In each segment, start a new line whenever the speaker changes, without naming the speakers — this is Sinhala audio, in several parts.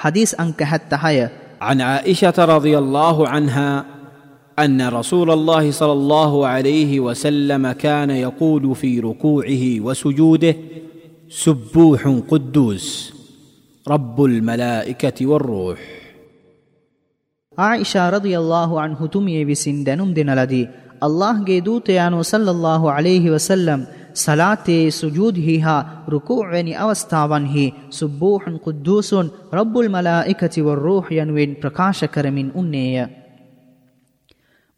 حديث أنك حتى هيا
عن عائشة رضي الله عنها أن رسول الله صلى الله عليه وسلم كان يقول في ركوعه وسجوده سبوح قدوس رب الملائكة والروح.
عائشة رضي الله عنه تمي بسندنم دنلدي. الله جيدوت يانو صلى الله عليه وسلم සලාතයේ සුජූදහි හා රුකූවැනි අවස්ථාවන්හි සුබ්බෝහන් කුද්දූසුන් රබ්බුල් මලා එකතිවර රෝහ යනුවෙන් ප්‍රකාශ කරමින් උන්නේය.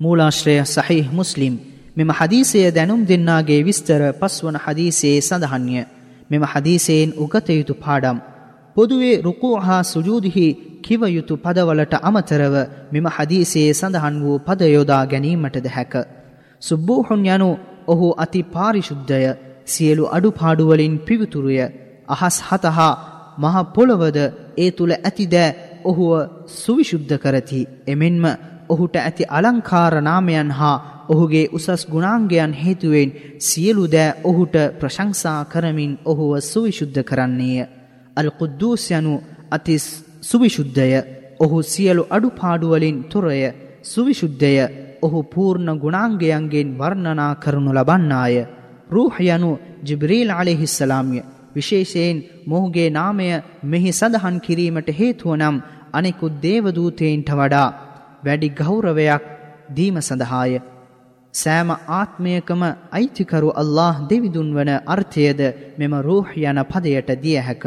මූලාශ්‍රය සහිහ මුස්ලිම් මෙම හදීසය දැනුම් දෙන්නාගේ විස්තර පස්වන හදීසයේ සඳහන්ය. මෙම හදීසයෙන් උගතයුතු පාඩම්. පොදුවේ රුකෝ හා සුජූදිහි කිවයුතු පදවලට අමතරව මෙම හදීසයේ සඳහන් වූ පදයොදා ගැනීමට දැහැක. සුබ්බූහුන් යනු ඔහු අති පාරිශුද්ධය සියලු අඩුපාඩුවලින් පිවිතුරුය. අහස් හතහා මහ පොළොවද ඒ තුළ ඇතිදෑ ඔහුව සුවිශුද්ධ කරති. එමෙන්ම ඔහුට ඇති අලංකාර නාමයන් හා ඔහුගේ උසස් ගුණාංගයන් හේතුවෙන් සියලු දෑ ඔහුට ප්‍රශංසා කරමින් ඔහුව සුවිශුද්ධ කරන්නේය. අල් කුද්දූස් යනු අති සුවිශුද්ධය. ඔහු සියලු අඩුපාඩුවලින් තොරය. සුවිශුද්ධය. ඔහු පූර්ණ ගුණාංගයන්ගෙන් වර්ණනා කරනු ලබන්නාය. රූහ යනු ජිබ්‍රීල් අලෙහිස්සලාම්ය විශේෂයෙන් මොහුගේ නාමය මෙහි සඳහන් කිරීමට හේතුව නම් අනෙකුත් දේවදූතයන්ට වඩා වැඩි ගෞරවයක් දීම සඳහාය. සෑම ආත්මයකම අයිතිකරු අල්له දෙවිදුන් වන අර්ථයද මෙම රූහ යන පදයට දිය හැක.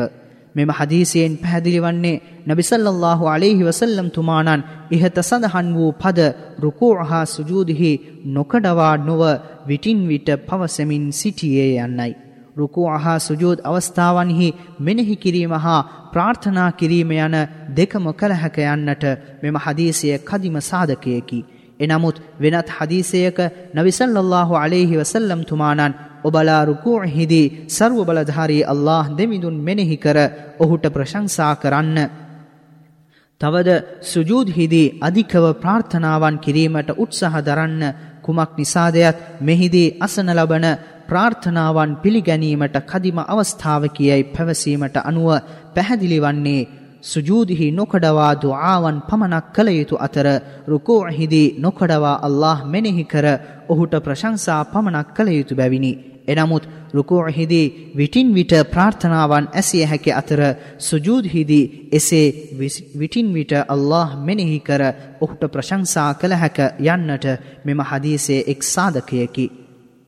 මෙම හදීසියෙන් පැහැදිලි වන්නේ නබි සල්ලල්ලාහු අලෛහි වසල්ලම් තුමාණන් ඉහත සඳහන් වූ පද රුකූ හා සුජූදිහි නොකඩවා නොව විටින් විට පවසමින් සිටියේ යන්නයි. රුකූ හා සුජූද් අවස්ථාවන්හි මෙනෙහි කිරීම හා ප්‍රාර්ථනා කිරීම යන දෙකම කළහැක යන්නට මෙම හදීසිය කදිම සාධකයකි. එනමුත් වෙනත් හදීසයක නවිසල්ලල්له عليهෙහි වසල්ලම් තුමානන් ඔබලා රුකූහිදී සර්ව බලධාරී අල්ලාහ් දෙමිඳුන් මෙනෙහි කර ඔහුට ප්‍රශංසා කරන්න. තවද සුජූද්හිදී අධිකව ප්‍රාර්ථනාවන් කිරීමට උත්සාහ දරන්න කුමක් නිසාදයත් මෙහිදී අසන ලබන ප්‍රාර්ථනාවන් පිළිගැනීමට කදිම අවස්ථාව කියයි පැවසීමට අනුව පැහැදිලි වන්නේ සුජූදිහි නොකඩවා දුආවන් පමණක් කළ යුතු අතර රුකෝහිදී නොකඩවා අල්له මෙනෙහි කර ඔහුට ප්‍රශංසා පමණක් කළ යුතු බැවිනි. එනමුත් රුකූහිදී විටින් විට ප්‍රාර්ථනාවන් ඇසිය හැකි අතර සුජූද්හිදී එසේ විටින් විට අල්له මෙනෙහි කර ඔහුට ප්‍රශංසා කළ හැක යන්නට මෙම හදීසේ එක් සාධකයකි.